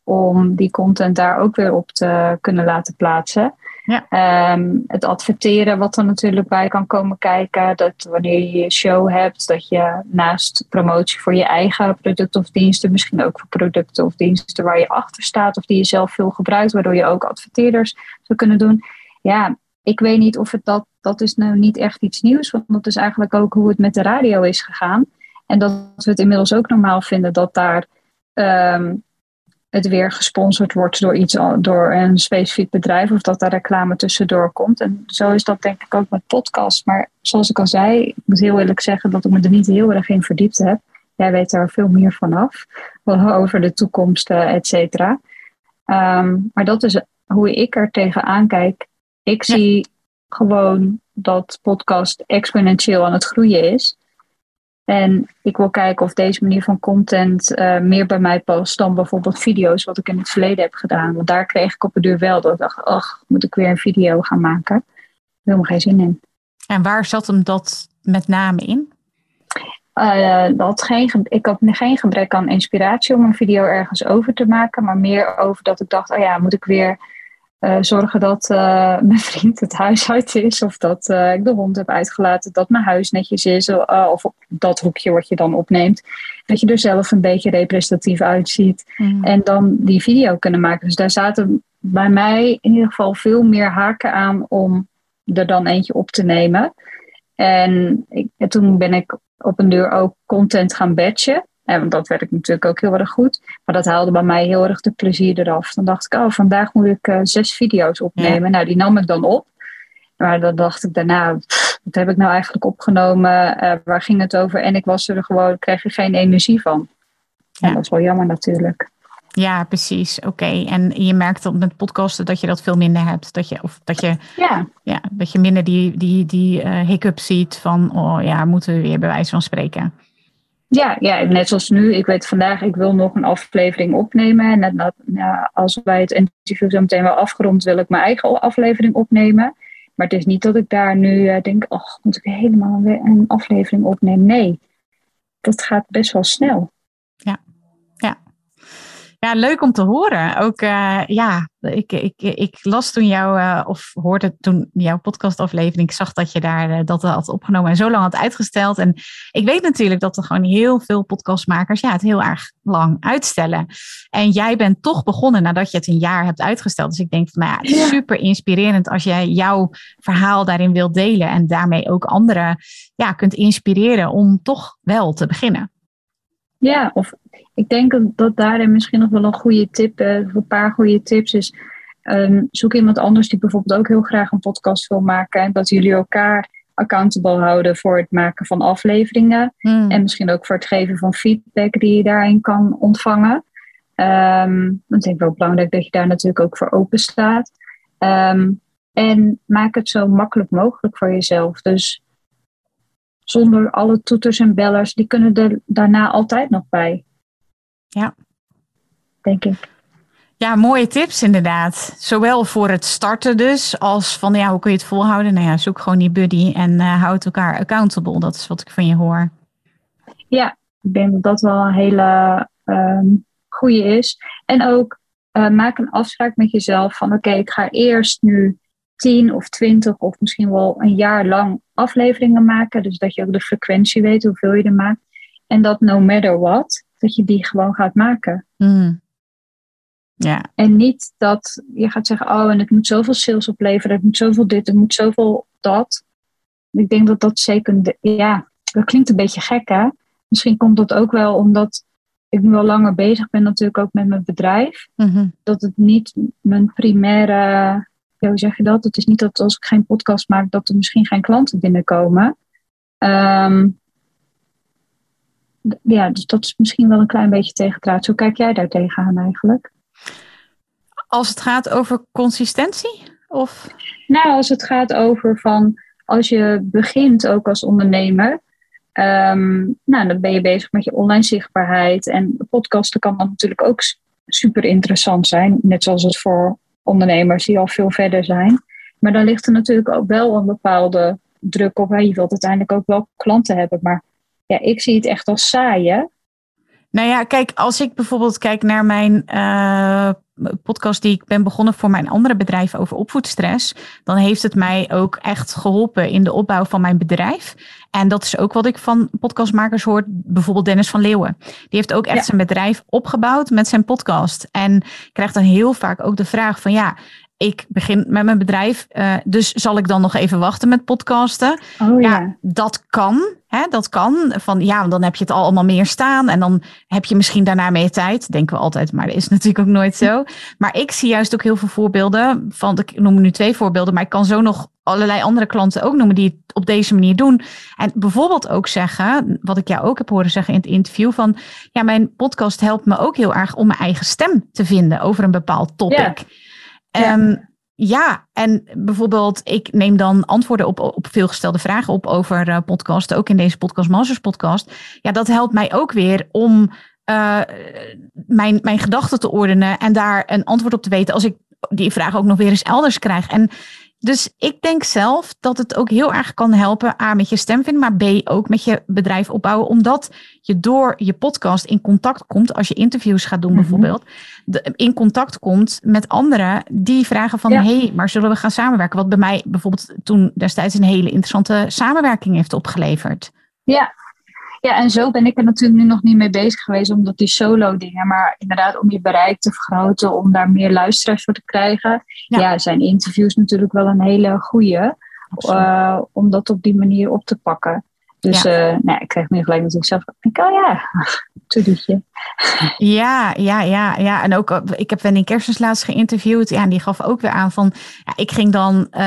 Om die content daar ook weer op te kunnen laten plaatsen. Ja. Ehm, het adverteren wat er natuurlijk bij kan komen kijken. Dat wanneer je je show hebt, dat je naast promotie voor je eigen producten of diensten, misschien ook voor producten of diensten waar je achter staat of die je zelf veel gebruikt, waardoor je ook adverteerders zou kunnen doen. Ja, ik weet niet of het dat, dat is nou niet echt iets nieuws, want dat is eigenlijk ook hoe het met de radio is gegaan. En dat we het inmiddels ook normaal vinden dat daar ehm, het weer gesponsord wordt door, iets, door een specifiek bedrijf of dat daar reclame tussendoor komt. En zo is dat denk ik ook met podcast. Maar zoals ik al zei, ik moet heel eerlijk zeggen dat ik me er niet heel erg in verdiept heb. Jij weet er veel meer vanaf, over de toekomst, eh, et cetera. Ehm, maar dat is hoe ik er tegenaan kijk. Ik Ja. zie gewoon dat podcast exponentieel aan het groeien is. En ik wil kijken of deze manier van content eh, meer bij mij past dan bijvoorbeeld video's, wat ik in het verleden heb gedaan. Want daar kreeg ik op de duur wel dat ik dacht, ach, moet ik weer een video gaan maken? Helemaal geen zin in. En waar zat hem dat met name in? Eh, dat geen, ge- ik had geen gebrek aan inspiratie om een video ergens over te maken, maar meer over dat ik dacht, oh ja, moet ik weer eh, zorgen dat eh, mijn vriend het huis uit is, of dat eh, ik de hond heb uitgelaten, dat mijn huis netjes is, of op dat hoekje wat je dan opneemt, dat je er zelf een beetje representatief uitziet en dan die video kunnen maken. Dus daar zaten bij mij in ieder geval veel meer haken aan om er dan eentje op te nemen. En, ik, en toen ben ik op een deur ook content gaan batchen. Want dat werkt natuurlijk ook heel erg goed. Maar dat haalde bij mij heel erg de plezier eraf. Dan dacht ik, oh, vandaag moet ik eh, zes video's opnemen. Nou, die nam ik dan op. Maar dan dacht ik daarna, pff, wat heb ik nou eigenlijk opgenomen? Eh, waar ging het over? En ik was er gewoon, kreeg er geen energie van. Ja. En dat is wel jammer natuurlijk. Ja, precies. Oké. En je merkt dat met podcasten dat je dat veel minder hebt. Dat je, of dat je, Ja, ja, dat je minder die, die, die eh, hiccups ziet van, oh ja, moeten we weer bij wijze van spreken. Ja, ja, net zoals nu. Ik weet vandaag, ik wil nog een aflevering opnemen. En net, ja, als wij het interview zo meteen wel afgerond, wil ik mijn eigen aflevering opnemen. Maar het is niet dat ik daar nu eh, denk, oh, moet ik helemaal weer een aflevering opnemen? Nee, dat gaat best wel snel. Ja, leuk om te horen. Ook eh, ja, ik, ik, ik las toen jou, eh, of hoorde toen jouw podcastaflevering, ik zag dat je daar eh, dat had opgenomen en zo lang had uitgesteld. En ik weet natuurlijk dat er gewoon heel veel podcastmakers ja, het heel erg lang uitstellen. En jij bent toch begonnen nadat je het een jaar hebt uitgesteld. Dus ik denk van, nou ja, het is Ja. super inspirerend als jij jouw verhaal daarin wilt delen en daarmee ook anderen ja, kunt inspireren om toch wel te beginnen. Ja, of ik denk dat- dat daarin misschien nog wel een goede tip, eh, een paar goede tips is. ehm, zoek iemand anders die bijvoorbeeld ook heel graag een podcast wil maken. En dat jullie elkaar accountable houden voor het maken van afleveringen. Hmm. En misschien ook voor het geven van feedback die je daarin kan ontvangen. Ehm ik denk wel belangrijk dat je daar natuurlijk ook voor open staat. Ehm, en maak het zo makkelijk mogelijk voor jezelf. Dus zonder alle toeters en bellers, die kunnen er daarna altijd nog bij. Ja. Denk ik. Ja, mooie tips inderdaad. Zowel voor het starten dus, als van ja, hoe kun je het volhouden? Nou ja, zoek gewoon die buddy en eh, houd elkaar accountable. Dat is wat ik van je hoor. Ja, ik denk dat dat wel een hele ehm goede is. En ook eh, maak een afspraak met jezelf van oké, ik ga eerst nu tien of twintig of misschien wel een jaar lang afleveringen maken. Dus dat je ook de frequentie weet, hoeveel je er maakt. En dat no matter what, dat je die gewoon gaat maken. Mm. Ja. En niet dat je gaat zeggen, oh, en het moet zoveel sales opleveren, het moet zoveel dit, het moet zoveel dat. Ik denk dat dat zeker, ja, dat klinkt een beetje gek hè. Misschien komt dat ook wel omdat ik nu al langer bezig ben natuurlijk ook met mijn bedrijf. Mhm. Dat het niet mijn primaire, ja, hoe zeg je dat? Het is niet dat als ik geen podcast maak, dat er misschien geen klanten binnenkomen. D- ja, dus dat is misschien wel een klein beetje tegendraad. Hoe kijk jij daar tegenaan eigenlijk? Als het gaat over consistentie? Of? Nou, als het gaat over van als je begint ook als ondernemer, ehm, nou, dan ben je bezig met je online zichtbaarheid. En podcasten kan dan natuurlijk ook super interessant zijn, net zoals het voor ondernemers die al veel verder zijn. Maar dan ligt er natuurlijk ook wel een bepaalde druk op. Hè. Je wilt uiteindelijk ook wel klanten hebben. Maar ja, ik zie het echt als saaien. Nou ja, kijk, als ik bijvoorbeeld kijk naar mijn eh, podcast die ik ben begonnen voor mijn andere bedrijf over opvoedstress, dan heeft het mij ook echt geholpen in de opbouw van mijn bedrijf. En dat is ook wat ik van podcastmakers hoor, bijvoorbeeld Dennis van Leeuwen. Die heeft ook echt Ja. zijn bedrijf opgebouwd met zijn podcast. En krijgt dan heel vaak ook de vraag van ja, ik begin met mijn bedrijf, eh, dus zal ik dan nog even wachten met podcasten? Oh Ja, ja. dat kan. Hè, dat kan. Van ja, dan heb je het al allemaal meer staan. En dan heb je misschien daarna meer tijd. Denken we altijd, maar dat is natuurlijk ook nooit zo. Maar ik zie juist ook heel veel voorbeelden. Van, ik noem nu twee voorbeelden, maar ik kan zo nog allerlei andere klanten ook noemen die het op deze manier doen. En bijvoorbeeld ook zeggen, wat ik jou ook heb horen zeggen in het interview, van ja, mijn podcast helpt me ook heel erg om mijn eigen stem te vinden over een bepaald topic. Ja. Ehm, ja, en bijvoorbeeld, ik neem dan antwoorden op, op veelgestelde vragen op over uh, podcasten, ook in deze Podcast Masters podcast. Ja, dat helpt mij ook weer om uh, mijn, mijn gedachten te ordenen en daar een antwoord op te weten als ik die vraag ook nog weer eens elders krijg. En dus ik denk zelf dat het ook heel erg kan helpen, A, met je stem vinden, maar B, ook met je bedrijf opbouwen, omdat je door je podcast in contact komt, als je interviews gaat doen bijvoorbeeld, de, in contact komt met anderen die vragen van, hé, ja. hey, maar zullen we gaan samenwerken? Wat bij mij bijvoorbeeld toen destijds een hele interessante samenwerking heeft opgeleverd. Ja, ja, en zo ben ik er natuurlijk nu nog niet mee bezig geweest, omdat die solo dingen, maar inderdaad om je bereik te vergroten, om daar meer luisteraars voor te krijgen. Ja, ja zijn interviews natuurlijk wel een hele goede, uh, om dat op die manier op te pakken. Dus ja. uh, nou, ik kreeg nu gelijk natuurlijk zelf, ik oh ja, toedietje. Ja, ja, ja, ja. En ook, ik heb Wendy Kerstens laatst geïnterviewd. Ja, en die gaf ook weer aan van, ja, ik ging dan uh,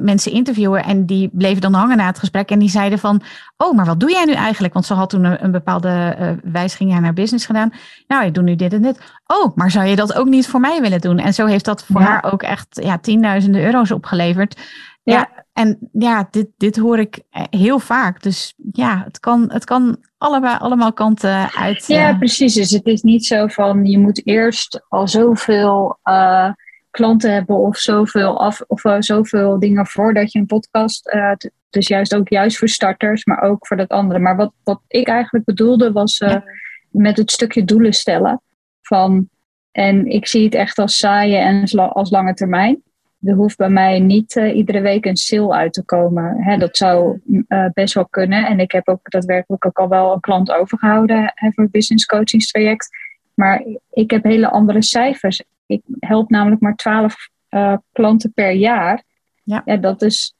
mensen interviewen en die bleven dan hangen na het gesprek. En die zeiden van, oh, maar wat doe jij nu eigenlijk? Want ze had toen een, een bepaalde uh, wijziging aan haar business gedaan. Nou, ik doe nu dit en dit. Oh, maar zou je dat ook niet voor mij willen doen? En zo heeft dat voor ja. haar ook echt ja, tienduizenden euro's opgeleverd. Ja en ja, dit, dit hoor ik heel vaak. Dus ja, het kan, het kan allebei, allemaal kanten uit. Ja, precies. Dus het is niet zo van je moet eerst al zoveel uh, klanten hebben of zoveel, af, of uh, zoveel dingen voordat je een podcast. Uh, dus juist ook juist voor starters, maar ook voor dat andere. Maar wat, wat ik eigenlijk bedoelde was ja. met het stukje doelen stellen. Van, en ik zie het echt als saaien en als lange termijn er hoeft bij mij niet uh, iedere week een sale uit te komen. Hè, dat zou uh, best wel kunnen. En ik heb ook daadwerkelijk ook al wel een klant overgehouden hè, voor het business coachingstraject. Maar ik heb hele andere cijfers. Ik help namelijk maar 12 uh, klanten per jaar. Ja. ja. dat is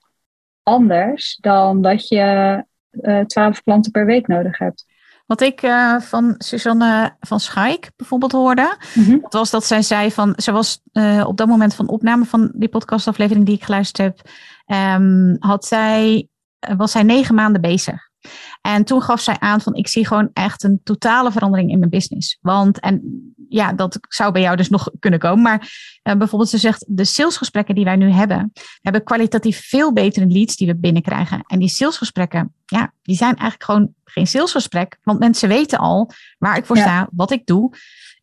anders dan dat je 12 klanten per week nodig hebt. Wat ik uh, van Suzanne van Schaik bijvoorbeeld hoorde, mm-hmm. dat was dat zij zei van, ze was uh, op dat moment van opname van die podcastaflevering die ik geluisterd heb, um, had zij, uh, was zij negen maanden bezig. En toen gaf zij aan van, ik zie gewoon echt een totale verandering in mijn business. Want, en ja, dat zou bij jou dus nog kunnen komen. Maar uh, bijvoorbeeld, ze zegt, de salesgesprekken die wij nu hebben, hebben kwalitatief veel betere leads die we binnenkrijgen. En die salesgesprekken, ja, die zijn eigenlijk gewoon geen salesgesprek. Want mensen weten al waar ik voor ja. sta, wat ik doe.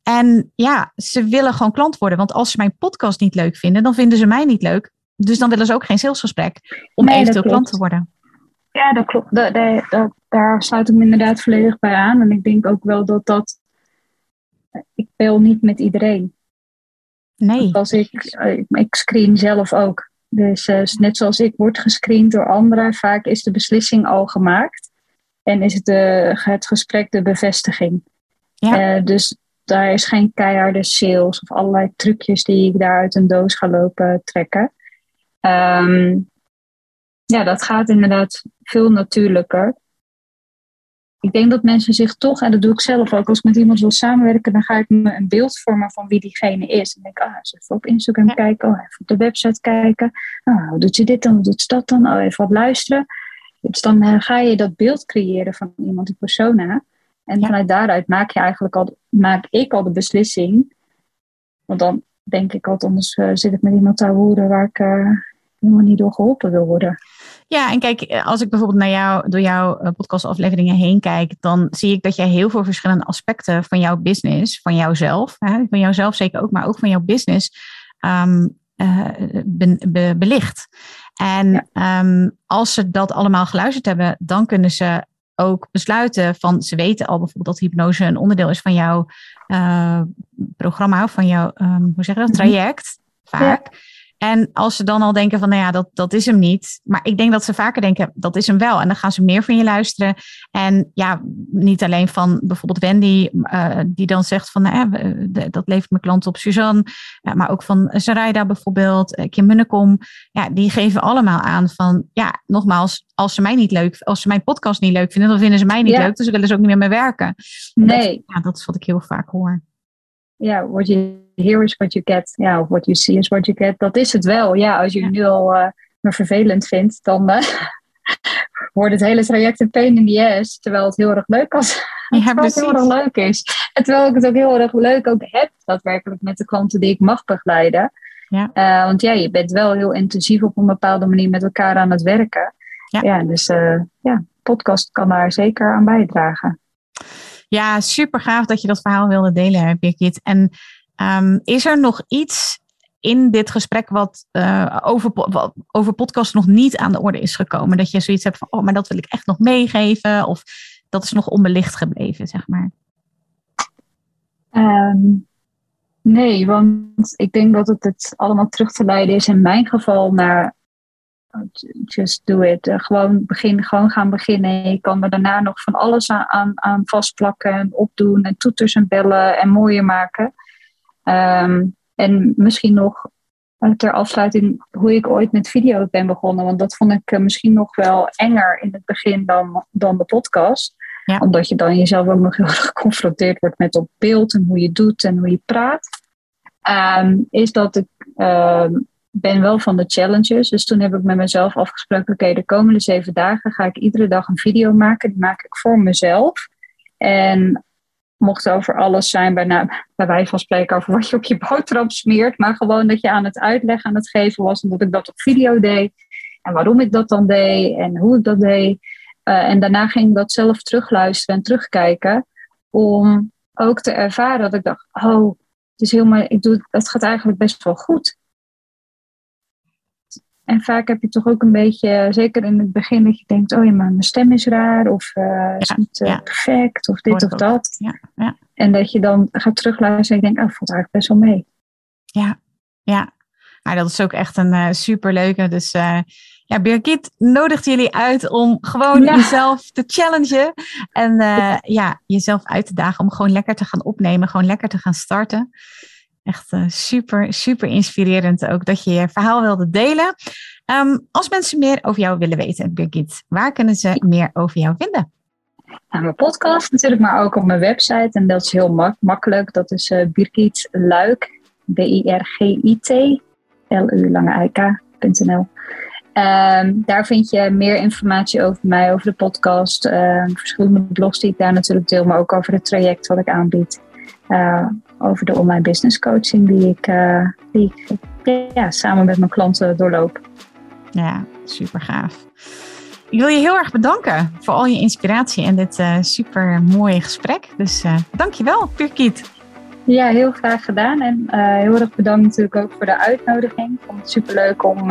En ja, ze willen gewoon klant worden. Want als ze mijn podcast niet leuk vinden, dan vinden ze mij niet leuk. Dus dan willen ze ook geen salesgesprek om nee, eventueel klant te worden. Ja, dat klopt. Dat, dat, daar sluit ik me inderdaad volledig bij aan. En ik denk ook wel dat dat. Ik bel niet met iedereen. Nee. Als ik, ik screen zelf ook. Dus net zoals ik word gescreend door anderen, vaak is de beslissing al gemaakt. En is het, de, het gesprek de bevestiging. Ja. dus daar is geen keiharde sales of allerlei trucjes die ik daar uit een doos ga lopen trekken. Ehm, ja, dat gaat inderdaad veel natuurlijker. Ik denk dat mensen zich toch, en dat doe ik zelf ook, als ik met iemand wil samenwerken, dan ga ik me een beeld vormen van wie diegene is. Dan denk ik, ah, eens even op Instagram kijken, oh, even op de website kijken. Oh, hoe doet ze dit dan, hoe doet ze dat dan? Oh, even wat luisteren. Dus dan eh, ga je dat beeld creëren van iemand, die persona. En vanuit daaruit maak je eigenlijk al, maak ik al de beslissing. Want dan denk ik altijd, anders uh, zit ik met iemand te horen waar ik uh, helemaal niet door geholpen wil worden. Ja, en kijk, als ik bijvoorbeeld naar jou, door jouw uh, podcastafleveringen heen kijk, dan zie ik dat jij heel veel verschillende aspecten van jouw business, van jouzelf, hè, van jouzelf zeker ook, maar ook van jouw business, um, be, belicht. En ehm, als ze dat allemaal geluisterd hebben, dan kunnen ze ook besluiten van ze weten al bijvoorbeeld dat hypnose een onderdeel is van jouw uh, programma of van jouw, um, hoe zeg je dat, mhm. traject vaak. En als ze dan al denken van, nou ja, dat, dat is hem niet. Maar ik denk dat ze vaker denken, dat is hem wel. En dan gaan ze meer van je luisteren. En ja, niet alleen van bijvoorbeeld Wendy, uh, die dan zegt van, nou, dat levert mijn klant op Suzanne. maar ook van Sarayda bijvoorbeeld, eh, Kim Munnekom. Ja, die geven allemaal aan van, ja, nogmaals, als ze mij niet leuk, als ze mijn podcast niet leuk vinden, dan vinden ze mij niet leuk. Dus willen ze ook niet meer mee werken. Nee. Dat, ja, dat is wat ik heel vaak hoor. Ja, word je hear is what you get. Ja, of what you see is what you get. Dat is het wel. Ja, als je ja. nu al uh, me vervelend vindt, dan uh, wordt het hele traject een pain in the ass. Terwijl het heel erg leuk was. Ja, het heel erg leuk is. En terwijl ik het ook heel erg leuk ook heb, daadwerkelijk met de klanten die ik mag begeleiden. Ja. Uh, want ja, je bent wel heel intensief op een bepaalde manier met elkaar aan het werken. Ja, ja dus ja, podcast kan daar zeker aan bijdragen. Ja, super gaaf dat je dat verhaal wilde delen, Birgit. En Um, is er nog iets in dit gesprek wat uh, over, over podcast nog niet aan de orde is gekomen? Dat je zoiets hebt van, oh, maar dat wil ik echt nog meegeven? Of dat is nog onbelicht gebleven, zeg maar? Um, nee, want ik denk dat het, het allemaal terug te leiden is in mijn geval naar just do it. Uh, gewoon, begin, gewoon gaan beginnen. Je kan er daarna nog van alles aan, aan, aan vastplakken en opdoen en toeters en bellen en mooier maken. Um, en misschien nog eh, ter afsluiting hoe ik ooit met video ben begonnen. Want dat vond ik uh, misschien nog wel enger in het begin dan, dan de podcast. Ja. Omdat je dan jezelf ook nog heel erg geconfronteerd wordt met op beeld en hoe je doet en hoe je praat. Um, is dat ik uh, ben wel van de challenges. Dus toen heb ik met mezelf afgesproken, oké, de komende zeven dagen ga ik iedere dag een video maken. Die maak ik voor mezelf. En mocht over alles zijn, bij, bij wijze van spreken over wat je op je boterham smeert, maar gewoon dat je aan het uitleggen, aan het geven was, omdat ik dat op video deed en waarom ik dat dan deed en hoe ik dat deed. Uh, en daarna ging ik dat zelf terugluisteren en terugkijken om ook te ervaren dat ik dacht, oh, het is helemaal, ik doe, het gaat eigenlijk best wel goed. En vaak heb je toch ook een beetje, zeker in het begin, dat je denkt: oh ja, maar mijn stem is raar, of uh, is niet uh, perfect, of dit of dat. Ja, ja. En dat je dan gaat terugluisteren en je denkt: oh, valt eigenlijk best wel mee. Ja, ja. Maar dat is ook echt een uh, superleuke. Dus ja, Birgit nodigt jullie uit om gewoon jezelf te challengen. En ja, jezelf uit te dagen om gewoon lekker te gaan opnemen, gewoon lekker te gaan starten. Echt uh, super, super inspirerend ook dat je je verhaal wilde delen. Um, als mensen meer over jou willen weten, Birgit, waar kunnen ze meer over jou vinden? Nou, mijn podcast natuurlijk, maar ook op mijn website. En dat is heel mak makkelijk. Dat is uh, Birgit Luik, B-I-R-G-I-T, L-U lange I-K.nl. Ehm, daar vind je meer informatie over mij, over de podcast. Um, verschillende blogs die ik daar natuurlijk deel, maar ook over het traject wat ik aanbied. Uh, over de online business coaching die ik, uh, die ik ja, samen met mijn klanten doorloop. Ja, super gaaf. Ik wil je heel erg bedanken voor al je inspiratie en dit uh, super mooie gesprek. Dus uh, dankjewel, Pirkiet. Ja, heel graag gedaan. En heel erg bedankt natuurlijk ook voor de uitnodiging. Ik vond het super leuk om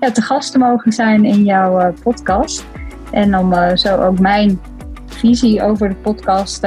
ja, te gast te mogen zijn in jouw podcast. En om zo ook mijn visie over de podcast